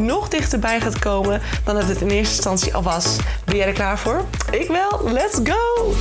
nog dichterbij gaat komen dan dat het in eerste instantie al was. Ben jij er klaar voor? Ik wel. Let's go!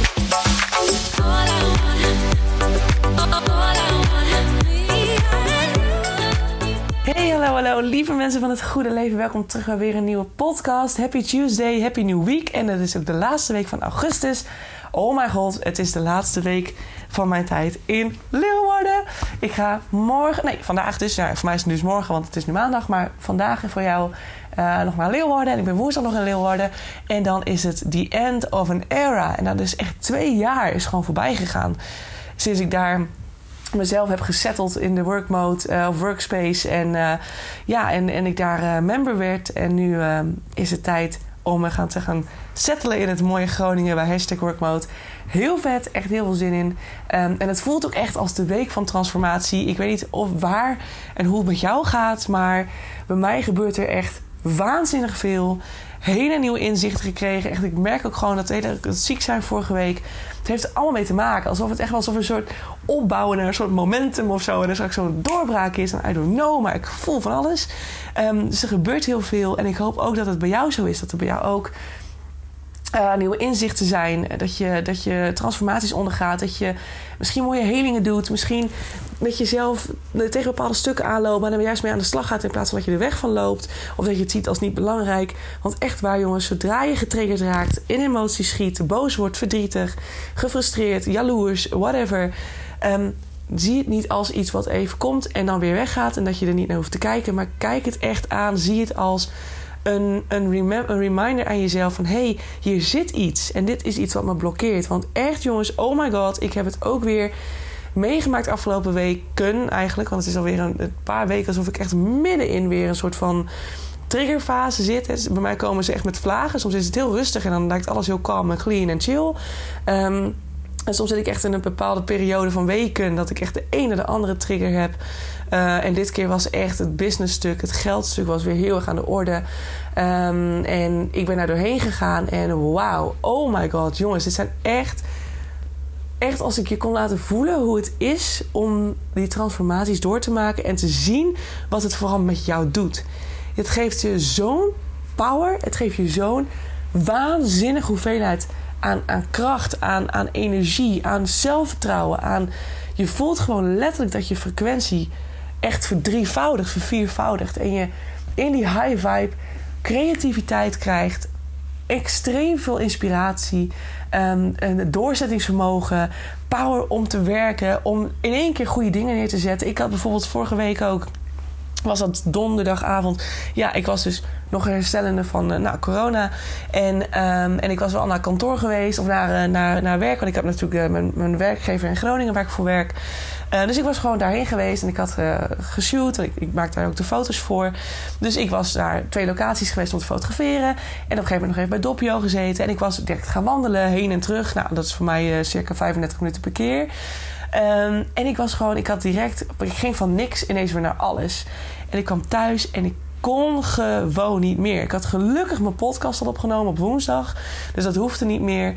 Hey, hallo, hallo, lieve mensen van het goede leven. Welkom terug bij weer een nieuwe podcast. Happy Tuesday, happy new week. En het is ook de laatste week van augustus. Oh mijn god, het is de laatste week van mijn tijd in Leeuwarden. Ik ga morgen, nee, vandaag dus, ja, voor mij is het dus morgen, want het is nu maandag. Maar vandaag voor jou uh, nog naar Leeuwarden. En ik ben woensdag nog in Leeuwarden. En dan is het the end of an era. En dat is echt twee jaar is gewoon voorbij gegaan. Sinds ik daar mezelf heb gesetteld in de workmode uh, of workspace. En, uh, ja, en, en ik daar member werd. En nu is het tijd om me gaan te gaan settelen in het mooie Groningen bij hashtag workmode. Heel vet, echt heel veel zin in. Um, en het voelt ook echt als de week van transformatie. Ik weet niet of waar en hoe het met jou gaat, maar bij mij gebeurt er echt waanzinnig veel. Hele nieuwe inzichten gekregen. Echt, ik merk ook gewoon dat het ziek zijn vorige week. Het heeft er allemaal mee te maken. Alsof het echt alsof een soort opbouwen naar een soort momentum of zo. En er straks zo'n doorbraak is. En I don't know, maar ik voel van alles. Um, dus er gebeurt heel veel. En ik hoop ook dat het bij jou zo is. Dat er bij jou ook uh, nieuwe inzichten zijn. Dat je, dat je transformaties ondergaat. Dat je misschien mooie helingen doet. Misschien met jezelf tegen bepaalde stukken aanloopt. En er juist mee aan de slag gaat. In plaats van dat je er weg van loopt. Of dat je het ziet als niet belangrijk. Want echt waar jongens. Zodra je getriggerd raakt. In emoties schiet. Boos wordt. Verdrietig. Gefrustreerd. Jaloers. Whatever. Um, zie het niet als iets wat even komt. En dan weer weggaat. En dat je er niet naar hoeft te kijken. Maar kijk het echt aan. Zie het als een, een, reminder aan jezelf van... hé, hey, hier zit iets en dit is iets wat me blokkeert. Want echt jongens, oh my god, ik heb het ook weer meegemaakt afgelopen weken eigenlijk. Want het is alweer een, een paar weken alsof ik echt middenin weer een soort van triggerfase zit. Bij mij komen ze echt met vlagen. Soms is het heel rustig en dan lijkt alles heel kalm en clean en chill. Um, en soms zit ik echt in een bepaalde periode van weken dat ik echt de ene de andere trigger heb. Uh, en dit keer was echt het businessstuk, het geldstuk was weer heel erg aan de orde. Um, en ik ben daar doorheen gegaan en wauw, oh my god, jongens, dit zijn echt, echt als ik je kon laten voelen hoe het is om die transformaties door te maken en te zien wat het vooral met jou doet. Het geeft je zo'n power, het geeft je zo'n waanzinnige hoeveelheid aan, aan kracht, aan, aan energie, aan zelfvertrouwen. Aan, je voelt gewoon letterlijk dat je frequentie echt verdrievoudigt, verviervoudigt. En je in die high vibe creativiteit krijgt. Extreem veel inspiratie, um, een doorzettingsvermogen, power om te werken, om in één keer goede dingen neer te zetten. Ik had bijvoorbeeld vorige week ook was dat donderdagavond. Ja, ik was dus nog herstellende van uh, nou, corona. En, um, en ik was wel naar kantoor geweest of naar, uh, naar, naar werk. Want ik heb natuurlijk uh, mijn, mijn werkgever in Groningen waar ik voor werk. Dus ik was gewoon daarheen geweest en ik had geshoot. En ik, ik maakte daar ook de foto's voor. Dus ik was naar twee locaties geweest om te fotograferen. En op een gegeven moment nog even bij Doppio gezeten. En ik was direct gaan wandelen heen en terug. Nou, dat is voor mij circa 35 minuten per keer. Um, en ik was gewoon, ik had direct, ik ging van niks ineens weer naar alles. En ik kwam thuis en ik kon gewoon niet meer. Ik had gelukkig mijn podcast al opgenomen op woensdag. Dus dat hoefde niet meer.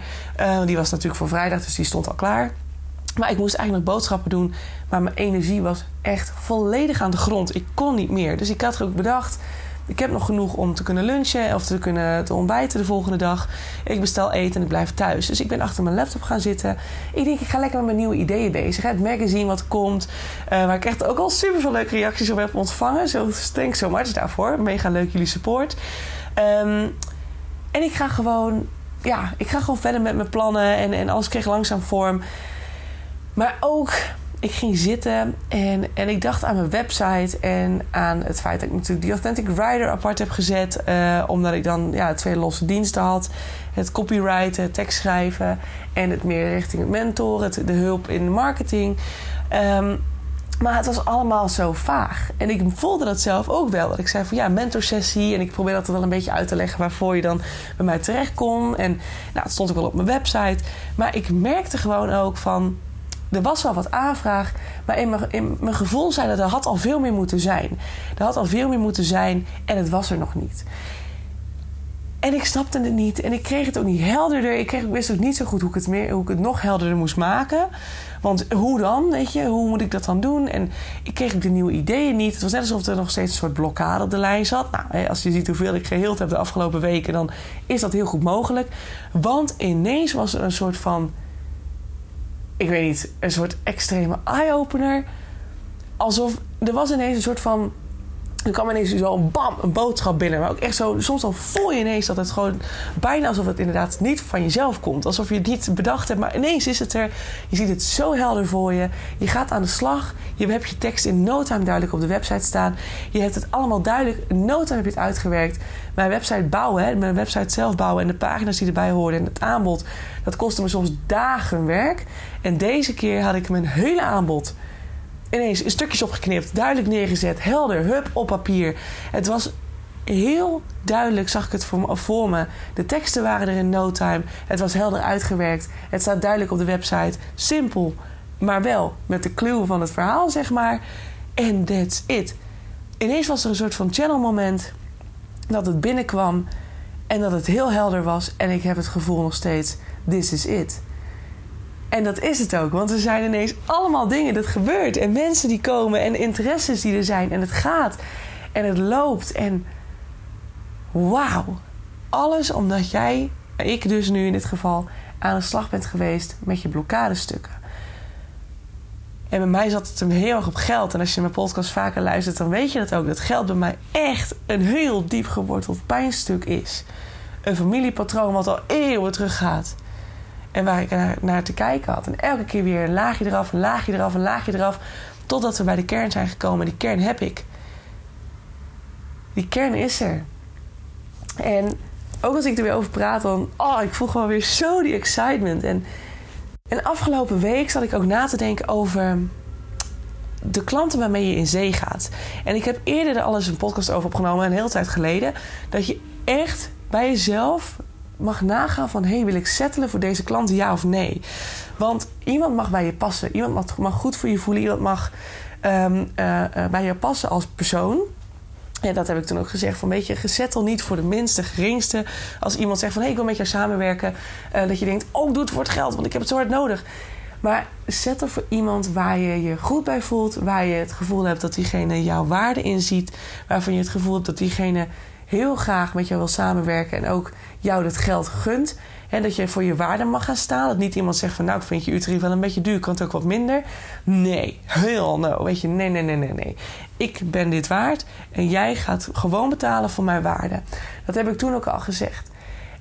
Die was natuurlijk voor vrijdag, dus die stond al klaar. Maar ik moest eigenlijk boodschappen doen. Maar mijn energie was echt volledig aan de grond. Ik kon niet meer. Dus ik had ook bedacht ik heb nog genoeg om te kunnen lunchen of te kunnen te ontbijten de volgende dag. Ik bestel eten en ik blijf thuis. Dus ik ben achter mijn laptop gaan zitten. Ik denk, ik ga lekker met mijn nieuwe ideeën bezig. Het magazine wat komt. Uh, waar ik echt ook al super veel leuke reacties op heb ontvangen. Zo, thanks so much daarvoor. Mega leuk jullie support. Um, en ik ga gewoon, ja, ik ga gewoon verder met mijn plannen. En, en alles kreeg langzaam vorm. Maar ook ik ging zitten en, en ik dacht aan mijn website en aan het feit dat ik natuurlijk die Authentic Writer apart heb gezet. Uh, omdat ik dan ja, twee losse diensten had. Het copywriten, het tekstschrijven en het meer richting het mentoren, de hulp in de marketing. Um, Maar het was allemaal zo vaag. En ik voelde dat zelf ook wel. Dat ik zei van ja, mentorsessie. En ik probeer dat wel een beetje uit te leggen waarvoor je dan bij mij terecht kon. En nou, het stond ook wel op mijn website. Maar ik merkte gewoon ook van. Er was wel wat aanvraag, maar in mijn, gevoel zei dat er had al veel meer moeten zijn. Er had al veel meer moeten zijn en het was er nog niet. En ik snapte het niet en ik kreeg het ook niet helderder. Ik, kreeg, ik wist ook niet zo goed hoe ik, het meer, hoe ik het nog helderder moest maken. Want hoe dan, weet je? Hoe moet ik dat dan doen? En ik kreeg de nieuwe ideeën niet. Het was net alsof er nog steeds een soort blokkade op de lijn zat. Nou, als je ziet hoeveel ik geheeld heb de afgelopen weken... dan is dat heel goed mogelijk. Want ineens was er een soort van... Ik weet niet, een soort extreme eye-opener. Alsof er was ineens een soort van dan kwam ineens zo bam, een boodschap binnen. Maar ook echt zo, soms dan voel je ineens dat het gewoon bijna alsof het inderdaad niet van jezelf komt. Alsof je het niet bedacht hebt, maar ineens is het er. Je ziet het zo helder voor je. Je gaat aan de slag. Je hebt je tekst in no duidelijk op de website staan. Je hebt het allemaal duidelijk. In no heb je het uitgewerkt. Mijn website bouwen, hè, mijn website zelf bouwen en de pagina's die erbij hoorden en het aanbod. Dat kostte me soms dagen werk. En deze keer had ik mijn hele aanbod ineens in stukjes opgeknipt, duidelijk neergezet, helder, hup, op papier. Het was heel duidelijk, zag ik het voor, voor me. De teksten waren er in no time. Het was helder uitgewerkt. Het staat duidelijk op de website. Simpel, maar wel met de clue van het verhaal, zeg maar. En that's it. Ineens was er een soort van channel moment dat het binnenkwam en dat het heel helder was. En ik heb het gevoel nog steeds: this is it. En dat is het ook, want er zijn ineens allemaal dingen dat gebeurt. En mensen die komen en interesses die er zijn. En het gaat en het loopt. En wauw. Alles omdat jij, ik dus nu in dit geval, aan de slag bent geweest met je blokkadestukken. En bij mij zat het hem heel erg op geld. En als je mijn podcast vaker luistert, dan weet je dat ook. Dat geld bij mij echt een heel diep geworteld pijnstuk is. Een familiepatroon wat al eeuwen teruggaat. En waar ik naar, te kijken had. En elke keer weer een laagje eraf, een laagje eraf, een laagje eraf. Totdat we bij de kern zijn gekomen. Die kern heb ik. Die kern is er. En ook als ik er weer over praat, dan... Oh, ik voel gewoon weer zo die excitement. En, en afgelopen week zat ik ook na te denken over de klanten waarmee je in zee gaat. En ik heb eerder er alles een podcast over opgenomen, een hele tijd geleden. Dat je echt bij jezelf mag nagaan van... hey, wil ik settelen voor deze klant, ja of nee? Want iemand mag bij je passen. Iemand mag, goed voor je voelen. Iemand mag um, uh, uh, bij je passen als persoon. En dat heb ik toen ook gezegd. Van weet je, gezettel niet voor de minste, geringste. Als iemand zegt van hey, ik wil met jou samenwerken. Uh, dat je denkt, oh, doe het voor het geld, want ik heb het zo hard nodig. Maar zet er voor iemand waar je je goed bij voelt. Waar je het gevoel hebt dat diegene jouw waarde inziet. Waarvan je het gevoel hebt dat diegene heel graag met jou wil samenwerken. En ook jou dat geld gunt. En dat je voor je waarde mag gaan staan. Dat niet iemand zegt van nou, ik vind je uur wel een beetje duur, kan het ook wat minder. Nee, heel no. Weet je, nee, nee, nee, nee, nee. Ik ben dit waard en jij gaat gewoon betalen voor mijn waarde. Dat heb ik toen ook al gezegd.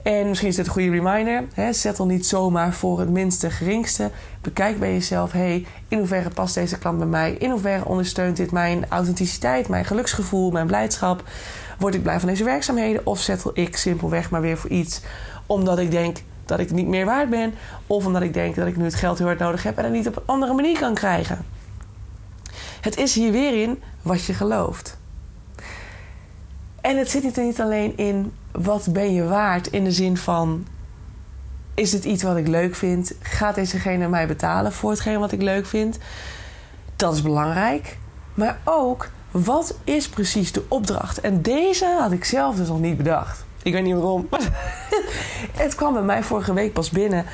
En misschien is dit een goede reminder. Hè? Zettel niet zomaar voor het minste, geringste. Bekijk bij jezelf: hey, in hoeverre past deze klant bij mij? In hoeverre ondersteunt dit mijn authenticiteit, mijn geluksgevoel, mijn blijdschap? Word ik blij van deze werkzaamheden? Of zettel ik simpelweg maar weer voor iets omdat ik denk dat ik niet meer waard ben? Of omdat ik denk dat ik nu het geld heel hard nodig heb en het niet op een andere manier kan krijgen? Het is hier weer in wat je gelooft. En het zit niet alleen in wat ben je waard in de zin van is het iets wat ik leuk vind? Gaat dezegene mij betalen voor hetgeen wat ik leuk vind? Dat is belangrijk. Maar ook wat is precies de opdracht? En deze had ik zelf dus nog niet bedacht. Ik weet niet waarom. het kwam bij mij vorige week pas binnen.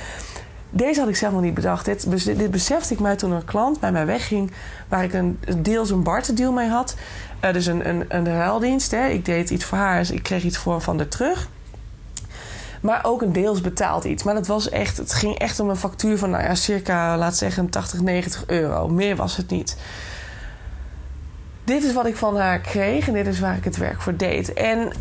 Deze had ik zelf nog niet bedacht. Dit, dit besefte ik mij toen een klant bij mij wegging... waar ik een, deels een barterdeal mee had. Uh, dus een, een, een ruildienst. Hè. Ik deed iets voor haar, dus ik kreeg iets voor van haar terug. Maar ook een deels betaald iets. Maar dat was echt, het ging echt om een factuur van nou ja, circa, laat zeggen, 80, 90 euro. Meer was het niet dit is wat ik van haar kreeg en dit is waar ik het werk voor deed. En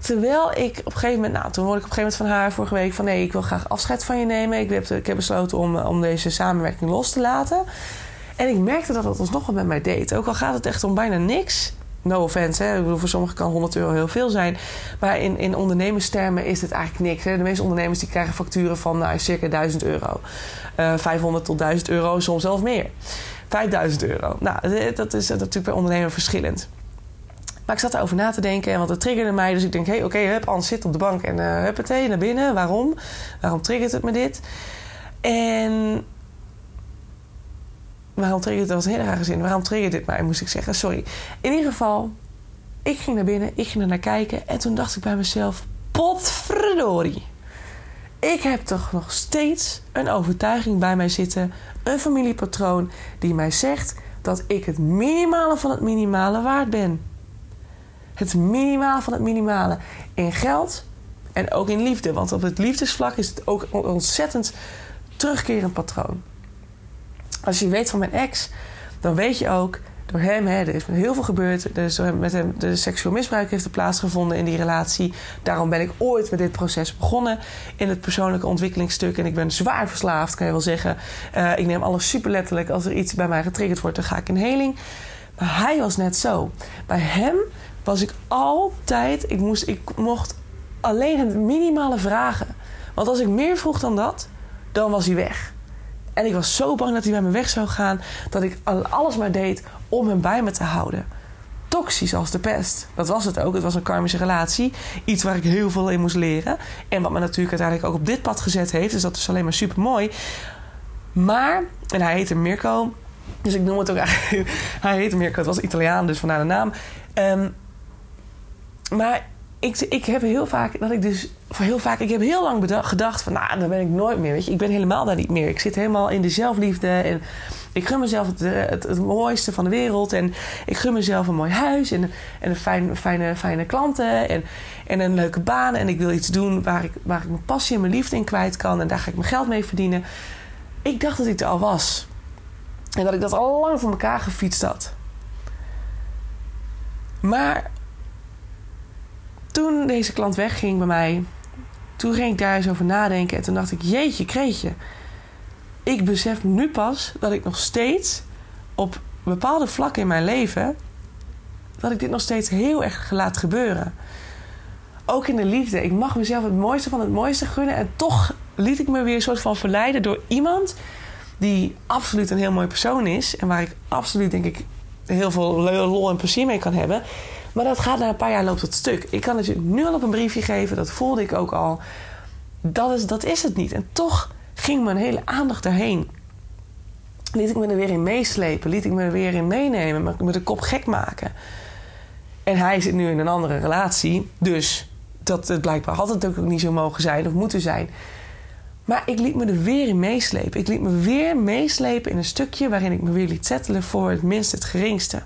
terwijl ik op een gegeven moment, nou, toen hoorde ik op een gegeven moment van haar vorige week van nee, ik wil graag afscheid van je nemen. Ik heb, ik heb besloten om, om deze samenwerking los te laten. En ik merkte dat dat alsnog wel met mij deed. Ook al gaat het echt om bijna niks. No offense, hè? Ik bedoel, voor sommigen kan 100 euro heel veel zijn. Maar in, in ondernemerstermen is het eigenlijk niks. Hè? De meeste ondernemers die krijgen facturen van nou, circa 1000 euro. Uh, 500 tot 1000 euro, soms zelfs meer. 5000 euro. Nou, dat is natuurlijk bij ondernemer verschillend. Maar ik zat erover na te denken, want het triggerde mij. Dus ik denk, hé, hey, oké, okay, hup, zit op de bank en uh, huppatee, naar binnen. Waarom? Waarom triggert het me dit? En... Waarom triggert? Dat was hele rare zin. Waarom triggert dit mij, moest ik zeggen. Sorry. In ieder geval, ik ging naar binnen, ik ging er naar kijken. En toen dacht ik bij mezelf, potverdorie. Ik heb toch nog steeds een overtuiging bij mij zitten. Een familiepatroon die mij zegt dat ik het minimale van het minimale waard ben. Het minimale van het minimale in geld en ook in liefde. Want op het liefdesvlak is het ook een ontzettend terugkerend patroon. Als je weet van mijn ex, dan weet je ook door hem, hè, er is heel veel gebeurd. Er is met hem, de seksueel misbruik heeft er plaatsgevonden in die relatie. Daarom ben ik ooit met dit proces begonnen in het persoonlijke ontwikkelingsstuk. En ik ben zwaar verslaafd, kan je wel zeggen. Uh, ik neem alles super letterlijk. Als er iets bij mij getriggerd wordt, dan ga ik in heling. Maar hij was net zo. Bij hem was ik altijd, ik, moest, ik mocht alleen het minimale vragen. Want als ik meer vroeg dan dat, dan was hij weg. En ik was zo bang dat hij bij me weg zou gaan, dat ik alles maar deed om hem bij me te houden. Toxisch als de pest. Dat was het ook. Het was een karmische relatie. Iets waar ik heel veel in moest leren. En wat me natuurlijk uiteindelijk ook op dit pad gezet heeft. Dus dat is alleen maar super mooi. Maar, en hij heette Mirko. Dus ik noem het ook eigenlijk. Hij heette Mirko, het was Italiaan, dus vandaar de naam. Um, maar ik, ik heb heel vaak dat ik dus heel vaak, ik heb heel lang bedacht, gedacht van, nou, dan ben ik nooit meer. Weet je, ik ben helemaal daar niet meer. Ik zit helemaal in de zelfliefde en ik gun mezelf het, het, het mooiste van de wereld en ik gun mezelf een mooi huis en, en een fijn, fijne, fijne klanten en, en een leuke baan en ik wil iets doen waar ik, waar ik mijn passie en mijn liefde in kwijt kan en daar ga ik mijn geld mee verdienen. Ik dacht dat ik er al was en dat ik dat al lang voor elkaar gefietst had. Maar toen deze klant wegging bij mij, toen ging ik daar eens over nadenken. En toen dacht ik, jeetje, kreetje. Ik besef nu pas dat ik nog steeds op bepaalde vlakken in mijn leven... dat ik dit nog steeds heel erg laat gebeuren. Ook in de liefde. Ik mag mezelf het mooiste van het mooiste gunnen. En toch liet ik me weer een soort van verleiden door iemand... die absoluut een heel mooi persoon is. En waar ik absoluut, denk ik, heel veel lol en plezier mee kan hebben... Maar dat gaat na een paar jaar loopt het stuk. Ik kan het je nu al op een briefje geven, dat voelde ik ook al. Dat is, dat is het niet. En toch ging mijn hele aandacht daarheen. Liet ik me er weer in meeslepen, liet ik me er weer in meenemen, me de kop gek maken. En hij zit nu in een andere relatie, dus dat het blijkbaar had het ook niet zo mogen zijn of moeten zijn. Maar ik liet me er weer in meeslepen. Ik liet me weer meeslepen in een stukje waarin ik me weer liet settelen voor het minst het geringste.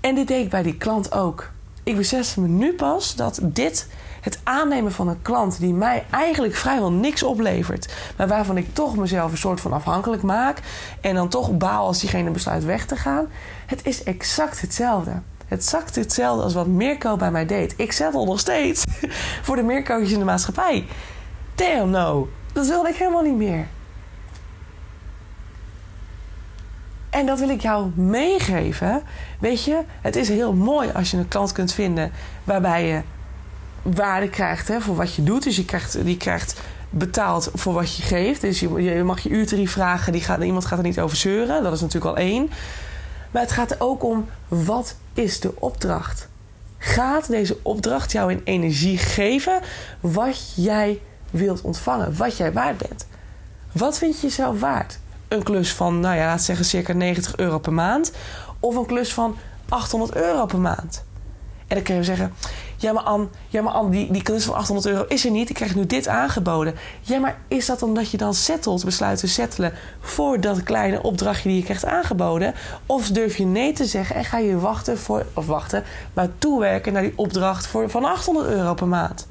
En dit deed ik bij die klant ook. Ik besefte me nu pas dat dit, het aannemen van een klant die mij eigenlijk vrijwel niks oplevert, maar waarvan ik toch mezelf een soort van afhankelijk maak en dan toch baal als diegene besluit weg te gaan, het is exact hetzelfde. Het Exact hetzelfde als wat Mirko bij mij deed. Ik al nog steeds voor de Mirko's in de maatschappij. Damn no, dat wilde ik helemaal niet meer. En dat wil ik jou meegeven. Weet je, het is heel mooi als je een klant kunt vinden waarbij je waarde krijgt hè, voor wat je doet. Dus je krijgt, die krijgt betaald voor wat je geeft. Dus je, je mag je uurtarief vragen. Die gaat, iemand gaat er niet over zeuren. Dat is natuurlijk al één. Maar het gaat er ook om wat is de opdracht? Gaat deze opdracht jou in energie geven wat jij wilt ontvangen? Wat jij waard bent? Wat vind je jezelf waard? een klus van, nou ja, laat zeggen circa 90 euro per maand. Of een klus van 800 euro per maand. En dan kun je zeggen, ja maar Anne, ja, maar Anne die, die klus van 800 euro is er niet. Ik krijg nu dit aangeboden. Ja, maar is dat omdat je dan settelt, besluit te settelen... voor dat kleine opdrachtje die je krijgt aangeboden? Of durf je nee te zeggen en ga je wachten voor... of wachten, maar toewerken naar die opdracht voor, van 800 euro per maand?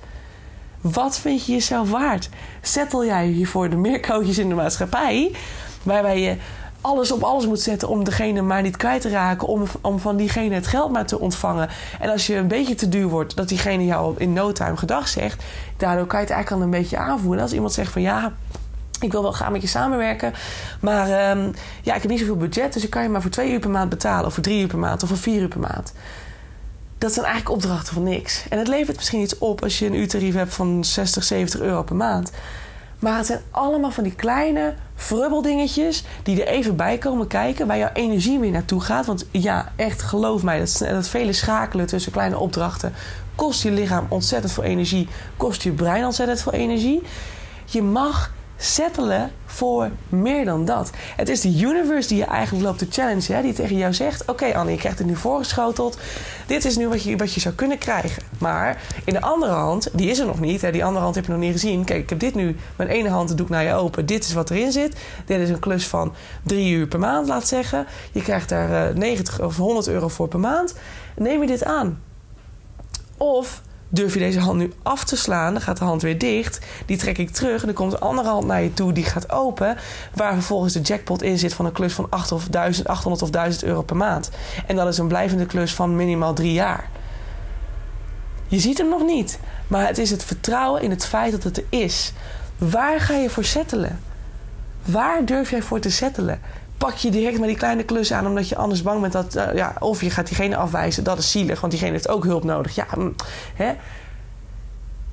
Wat vind je jezelf waard? Settel jij hiervoor de meerkootjes in de maatschappij... Waarbij je alles op alles moet zetten om degene maar niet kwijt te raken. Om, om van diegene het geld maar te ontvangen. En als je een beetje te duur wordt, dat diegene jou in no time gedag zegt. Daardoor kan je het eigenlijk al een beetje aanvoelen. Als iemand zegt van ja, Ik wil wel graag met je samenwerken. Maar ehm, ja, ik heb niet zoveel budget. Dus ik kan je maar voor twee uur per maand betalen. Of voor drie uur per maand. Of voor vier uur per maand. Dat zijn eigenlijk opdrachten van niks. En het levert misschien iets op als je een uurtarief hebt van 60, 70 euro per maand. Maar het zijn allemaal van die kleine frubbeldingetjes die er even bij komen kijken, waar jouw energie weer naartoe gaat. Want ja, echt geloof mij, dat, dat vele schakelen tussen kleine opdrachten kost je lichaam ontzettend veel energie, kost je brein ontzettend veel energie. Je mag settelen voor meer dan dat. Het is de universe die je eigenlijk loopt te challenge. Hè? Die tegen jou zegt: Oké, okay, Annie, je krijgt het nu voorgeschoteld. Dit is nu wat je, wat je zou kunnen krijgen. Maar in de andere hand, die is er nog niet. Hè? Die andere hand heb je nog niet gezien. Kijk, ik heb dit nu. Mijn ene hand doe ik naar je open. Dit is wat erin zit. Dit is een klus van drie uur per maand, laat zeggen. Je krijgt daar uh, 90 of 100 euro voor per maand. Neem je dit aan? Of durf je deze hand nu af te slaan, dan gaat de hand weer dicht. Die trek ik terug en dan komt een andere hand naar je toe, die gaat open. Waar vervolgens de jackpot in zit van een klus van 8 of 1000, 800 of 1000 euro per maand. En dat is een blijvende klus van minimaal drie jaar. Je ziet hem nog niet, maar het is het vertrouwen in het feit dat het er is. Waar ga je voor settelen? Waar durf jij voor te settelen? Pak je direct maar die kleine klus aan, omdat je anders bang bent dat. Uh, ja, of je gaat diegene afwijzen, dat is zielig, want diegene heeft ook hulp nodig. Ja, mm, hè?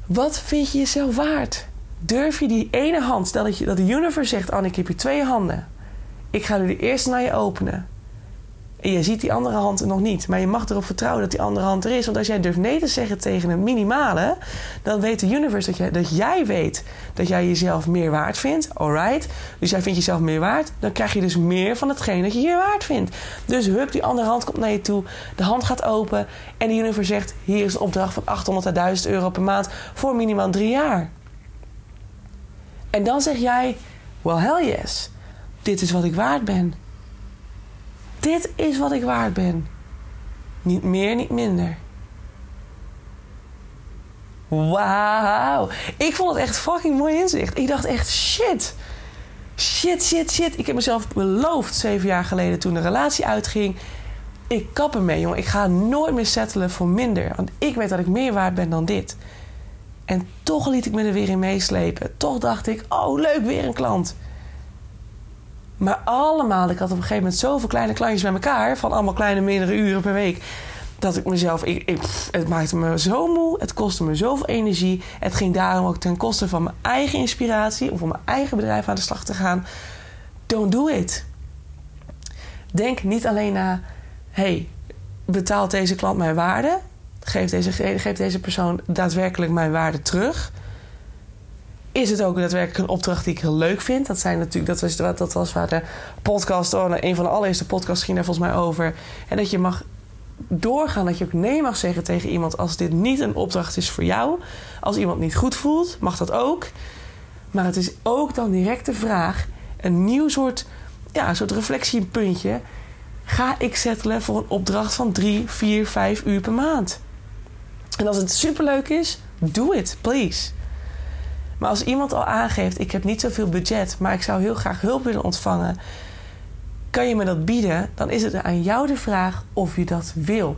Wat vind je jezelf waard? Durf je die ene hand, stel dat, je, dat de universe zegt: Anne, ik heb hier twee handen. Ik ga nu de eerste naar je openen. En je ziet die andere hand nog niet. Maar je mag erop vertrouwen dat die andere hand er is. Want als jij durft nee te zeggen tegen een minimale, dan weet de universe dat jij, dat jij weet dat jij jezelf meer waard vindt. Alright. Dus jij vindt jezelf meer waard. Dan krijg je dus meer van hetgeen dat je je waard vindt. Dus hup, die andere hand komt naar je toe. De hand gaat open. En de universe zegt: hier is een opdracht van 800 à 1000 euro per maand voor minimaal drie jaar. En dan zeg jij: well, hell yes. Dit is wat ik waard ben. Dit is wat ik waard ben. Niet meer, niet minder. Wauw. Ik vond het echt fucking mooi inzicht. Ik dacht echt shit. Shit, shit, shit. Ik heb mezelf beloofd zeven jaar geleden toen de relatie uitging. Ik kap ermee, jongen. Ik ga nooit meer settelen voor minder. Want ik weet dat ik meer waard ben dan dit. En toch liet ik me er weer in meeslepen. Toch dacht ik, oh leuk, weer een klant. Maar allemaal, ik had op een gegeven moment zoveel kleine klantjes bij elkaar, van allemaal kleine meerdere uren per week, dat ik mezelf, ik, het maakte me zo moe, het kostte me zoveel energie. Het ging daarom ook ten koste van mijn eigen inspiratie, om voor mijn eigen bedrijf aan de slag te gaan. Don't do it. Denk niet alleen na, hey, betaalt deze klant mijn waarde? Geeft deze, geeft deze persoon daadwerkelijk mijn waarde terug? Is het ook daadwerkelijk een opdracht die ik heel leuk vind. Dat, zijn natuurlijk, dat, was, dat was waar de podcast, oh, een van de allereerste podcasts ging daar volgens mij over. En dat je mag doorgaan, dat je ook nee mag zeggen tegen iemand als dit niet een opdracht is voor jou. Als iemand niet goed voelt, mag dat ook. Maar het is ook dan direct de vraag, een nieuw soort, ja, soort reflectiepuntje. Ga ik settelen voor een opdracht van drie, vier, vijf uur per maand? En als het superleuk is, do it, please. Maar als iemand al aangeeft: ik heb niet zoveel budget, maar ik zou heel graag hulp willen ontvangen, kan je me dat bieden? Dan is het aan jou de vraag of je dat wil.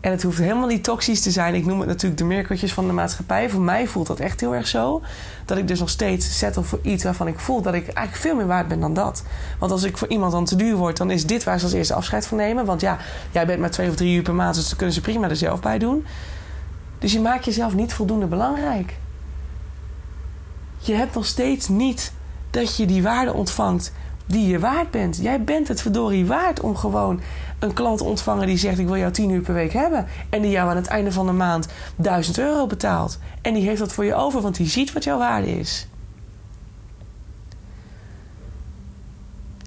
En het hoeft helemaal niet toxisch te zijn. Ik noem het natuurlijk de merkeltjes van de maatschappij. Voor mij voelt dat echt heel erg zo. Dat ik dus nog steeds settle voor iets waarvan ik voel dat ik eigenlijk veel meer waard ben dan dat. Want als ik voor iemand dan te duur word, dan is dit waar ze als eerste afscheid van nemen. Want ja, jij bent maar twee of drie uur per maand, dus dan kunnen ze prima er zelf bij doen. Dus je maakt jezelf niet voldoende belangrijk je hebt nog steeds niet dat je die waarde ontvangt die je waard bent. Jij bent het verdorie waard om gewoon een klant te ontvangen die zegt: Ik wil jou 10 uur per week hebben. En die jou aan het einde van de maand 1000 euro betaalt. En die heeft dat voor je over, want die ziet wat jouw waarde is.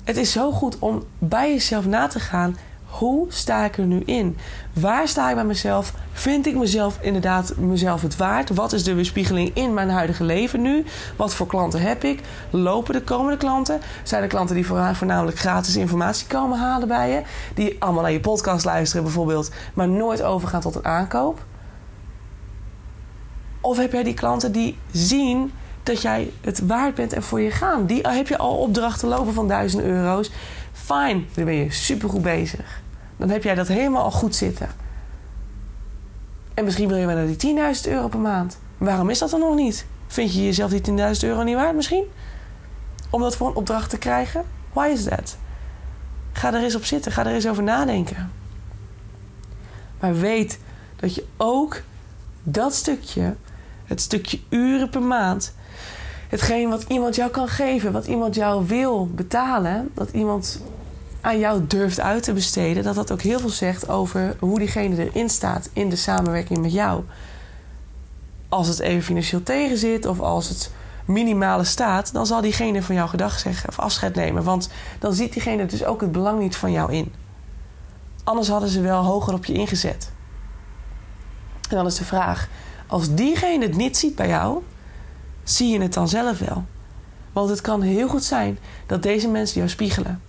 Het is zo goed om bij jezelf na te gaan hoe sta ik er nu in? Waar sta ik bij mezelf? Vind ik mezelf inderdaad mezelf het waard? Wat is de weerspiegeling in mijn huidige leven nu? Wat voor klanten heb ik? Lopen de komende klanten? Zijn er klanten die voornamelijk gratis informatie komen halen bij je? Die allemaal naar je podcast luisteren bijvoorbeeld, maar nooit overgaan tot een aankoop? Of heb jij die klanten die zien dat jij het waard bent en voor je gaan? Die heb je al opdrachten lopen van duizenden euro's Fine, dan ben je supergoed bezig. Dan heb jij dat helemaal al goed zitten. En misschien wil je wel naar die 10.000 euro per maand. Waarom is dat dan nog niet? Vind je jezelf die 10.000 euro niet waard misschien? om dat voor een opdracht te krijgen? Why is that? Ga er eens op zitten, ga er eens over nadenken. Maar weet dat je ook dat stukje, het stukje uren per maand, hetgeen wat iemand jou kan geven, wat iemand jou wil betalen, dat iemand aan jou durft uit te besteden, dat dat ook heel veel zegt over hoe diegene erin staat in de samenwerking met jou. Als het even financieel tegenzit of als het minimale staat, dan zal diegene van jou gedag zeggen of afscheid nemen. Want dan ziet diegene dus ook het belang niet van jou in. Anders hadden ze wel hoger op je ingezet. En dan is de vraag: als diegene het niet ziet bij jou, zie je het dan zelf wel? Want het kan heel goed zijn dat deze mensen jou spiegelen.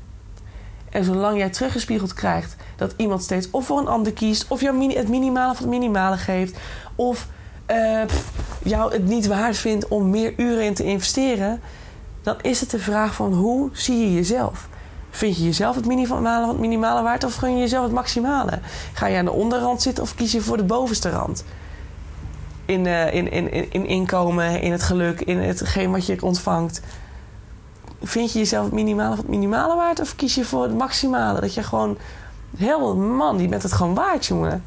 En zolang jij teruggespiegeld krijgt dat iemand steeds of voor een ander kiest, of jou het minimale van het minimale geeft, of uh, jou het niet waard vindt om meer uren in te investeren, dan is het de vraag van hoe zie je jezelf? Vind je jezelf het minimale, het minimale waard of gun je jezelf het maximale? Ga je aan de onderrand zitten of kies je voor de bovenste rand? In, uh, in, in, in, in inkomen, in het geluk, in hetgeen wat je ontvangt. Vind je jezelf het minimale of het minimale waard of kies je voor het maximale? Dat je gewoon, heel man, je bent het gewoon waard, jongen.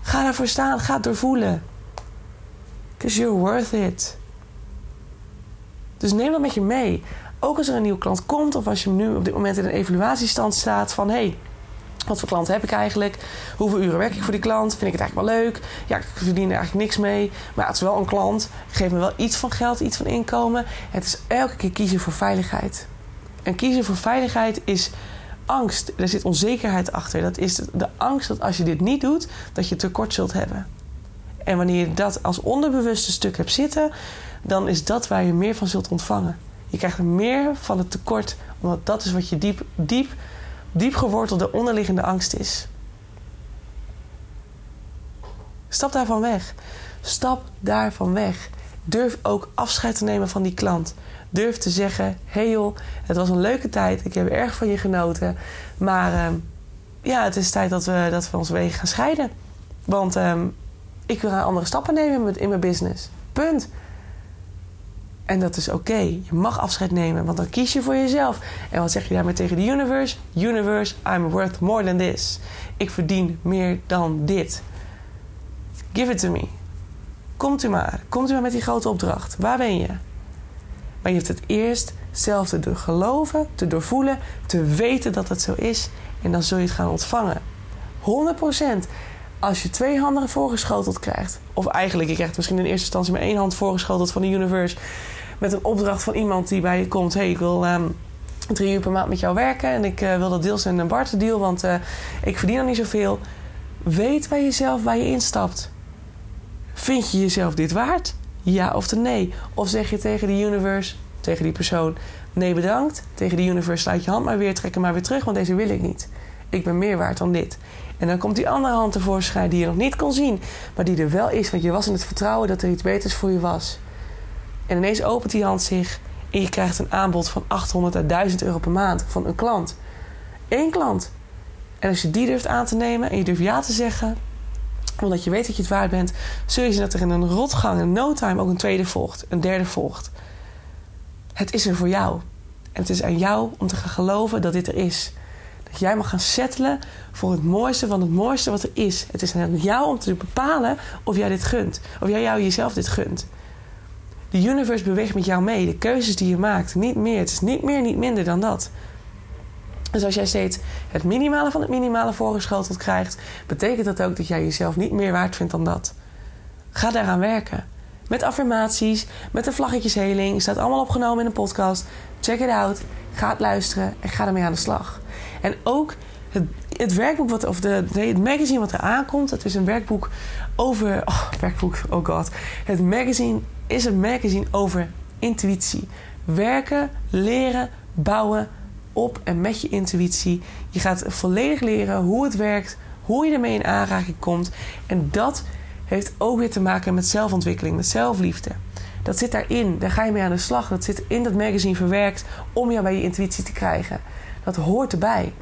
Ga daarvoor staan, ga het doorvoelen. Because you're worth it. Dus neem dat met je mee. Ook als er een nieuwe klant komt, of als je nu op dit moment in een evaluatiestand staat van hé, hey, wat voor klant heb ik eigenlijk? Hoeveel uren werk ik voor die klant? Vind ik het eigenlijk wel leuk? Ja, ik verdien er eigenlijk niks mee. Maar het is wel een klant. Geef me wel iets van geld, iets van inkomen. Het is elke keer kiezen voor veiligheid. En kiezen voor veiligheid is angst. Er zit onzekerheid achter. Dat is de angst dat als je dit niet doet, dat je tekort zult hebben. En wanneer je dat als onderbewuste stuk hebt zitten, dan is dat waar je meer van zult ontvangen. Je krijgt meer van het tekort, omdat dat is wat je diep, diep, diep gewortelde onderliggende angst is. Stap daarvan weg. Stap daarvan weg. Durf ook afscheid te nemen van die klant. Durf te zeggen: hey joh, het was een leuke tijd. Ik heb erg van je genoten. Maar uh, ja, het is tijd dat we, dat we onze wegen gaan scheiden. Want uh, ik wil andere stappen nemen in mijn business. Punt. En dat is oké. Je mag afscheid nemen, want dan kies je voor jezelf. En wat zeg je daarmee tegen de universe? Universe, I'm worth more than this. Ik verdien meer dan dit. Give it to me. Komt u maar. Komt u maar met die grote opdracht. Waar ben je? Maar je hebt het eerst zelf te geloven, te doorvoelen, te weten dat het zo is. En dan zul je het gaan ontvangen. 100%. Als je twee handen voorgeschoteld krijgt, of eigenlijk, je krijgt misschien in eerste instantie maar één hand voorgeschoteld van de universe, met een opdracht van iemand die bij je komt: hey, ik wil um, drie uur per maand met jou werken en ik uh, wil dat deels in een barter deal, want uh, ik verdien nog niet zoveel. Weet bij jezelf waar je instapt. Vind je jezelf dit waard? Ja of nee? Of zeg je tegen de universe, tegen die persoon: nee bedankt. Tegen de universe sluit je hand maar weer, trek maar weer terug, want deze wil ik niet. Ik ben meer waard dan dit. En dan komt die andere hand tevoorschijn die je nog niet kon zien, maar die er wel is, want je was in het vertrouwen dat er iets beters voor je was. En ineens opent die hand zich en je krijgt een aanbod van 800 à 1000 euro per maand van een klant. Eén klant. En als je die durft aan te nemen en je durft ja te zeggen, omdat je weet dat je het waard bent, zul je zien dat er in een rotgang, in no time, ook een tweede volgt, een derde volgt. Het is er voor jou. En het is aan jou om te gaan geloven dat dit er is. Dat jij mag gaan settelen voor het mooiste van het mooiste wat er is. Het is aan jou om te bepalen of jij dit gunt. Of jij jou jezelf dit gunt. De universe beweegt met jou mee. De keuzes die je maakt. Niet meer. Het is niet meer, niet minder dan dat. Dus als jij steeds het minimale van het minimale voorgeschoteld krijgt, betekent dat ook dat jij jezelf niet meer waard vindt dan dat. Ga daaraan werken. Met affirmaties, met de vlaggetjesheling. Staat allemaal opgenomen in een podcast. Check it out. Ga het luisteren en ga ermee aan de slag. En ook het, het werkboek, wat, of de, het magazine wat er aankomt. Het is een werkboek over. Oh, werkboek, oh god. Het magazine is een magazine over intuïtie. Werken, leren, bouwen op en met je intuïtie. Je gaat volledig leren hoe het werkt, hoe je ermee in aanraking komt. En dat heeft ook weer te maken met zelfontwikkeling, met zelfliefde. Dat zit daarin, daar ga je mee aan de slag. Dat zit in dat magazine verwerkt om jou bij je intuïtie te krijgen. Dat hoort erbij.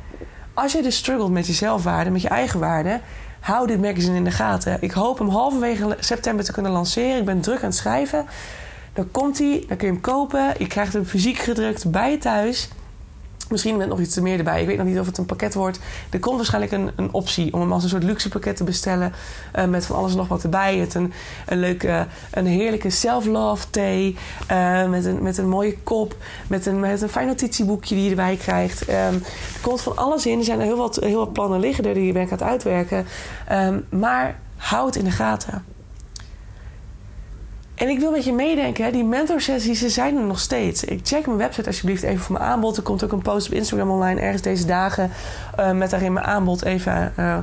Als je dus struggelt met je zelfwaarde, met je eigen waarde, hou dit magazine in de gaten. Ik hoop hem halverwege september te kunnen lanceren. Ik ben druk aan het schrijven. Dan komt hij, dan kun je hem kopen. Je krijgt hem fysiek gedrukt bij je thuis. Misschien met nog iets meer erbij. Ik weet nog niet of het een pakket wordt. Er komt waarschijnlijk een, een optie om hem als een soort luxe pakket te bestellen. Uh, met van alles en nog wat erbij. Het een, een leuke, een heerlijke self-love thee. Uh, met, een, met een mooie kop. Met een, met een fijn notitieboekje die je erbij krijgt. Um, er komt van alles in. Er zijn er heel wat, heel wat plannen liggen die je bent aan uitwerken. Um, maar hou het in de gaten. En ik wil met je meedenken, hè, die mentorsessies ze zijn er nog steeds. Ik check mijn website alsjeblieft even voor mijn aanbod. Er komt ook een post op Instagram online ergens deze dagen. Uh, met daarin mijn aanbod even uh,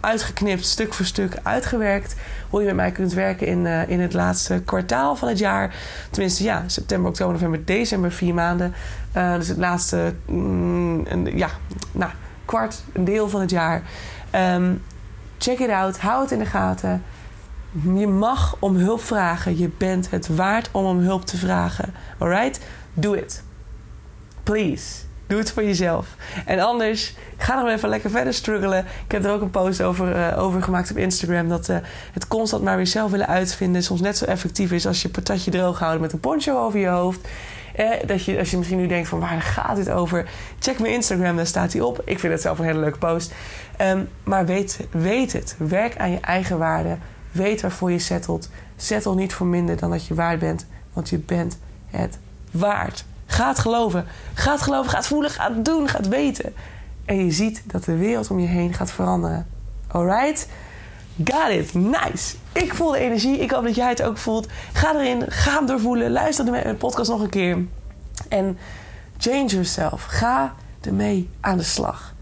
uitgeknipt, stuk voor stuk uitgewerkt. Hoe je met mij kunt werken in, uh, in het laatste kwartaal van het jaar. Tenminste, ja, september, oktober, november, december, vier maanden. dus het laatste, mm, ja, nou, kwart, een deel van het jaar. Um, check it out, hou het in de gaten. Je mag om hulp vragen. Je bent het waard om om hulp te vragen. Alright? Do it. Please. Doe het voor jezelf. En anders, ga nog even lekker verder struggelen. Ik heb er ook een post over, uh, over gemaakt op Instagram. Dat uh, het constant maar weer zelf willen uitvinden soms net zo effectief is als je patatje droog houden met een poncho over je hoofd. Eh, dat je, als je misschien nu denkt van waar gaat dit over? Check mijn Instagram, daar staat hij op. Ik vind het zelf een hele leuke post. Um, maar weet, weet het. Werk aan je eigen waarde. Weet waarvoor je settelt. Settle niet voor minder dan dat je waard bent. Want je bent het waard. Ga het geloven. Ga het geloven. Ga het voelen. Ga het doen. Ga het weten. En je ziet dat de wereld om je heen gaat veranderen. Alright? Got it. Nice. Ik voel de energie. Ik hoop dat jij het ook voelt. Ga erin. Ga hem doorvoelen. Luister de podcast nog een keer. En change yourself. Ga ermee aan de slag.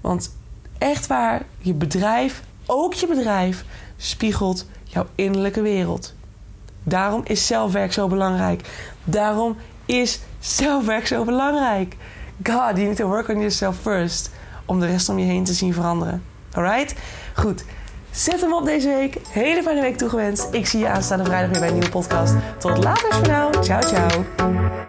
Want echt waar, je bedrijf, ook je bedrijf, spiegelt jouw innerlijke wereld. Daarom is zelfwerk zo belangrijk. Daarom is zelfwerk zo belangrijk. God, you need to work on yourself first. Om de rest om je heen te zien veranderen. Alright? Goed. Zet hem op deze week. Hele fijne week toegewenst. Ik zie je aanstaande vrijdag weer bij een nieuwe podcast. Tot later voor nou. Ciao, ciao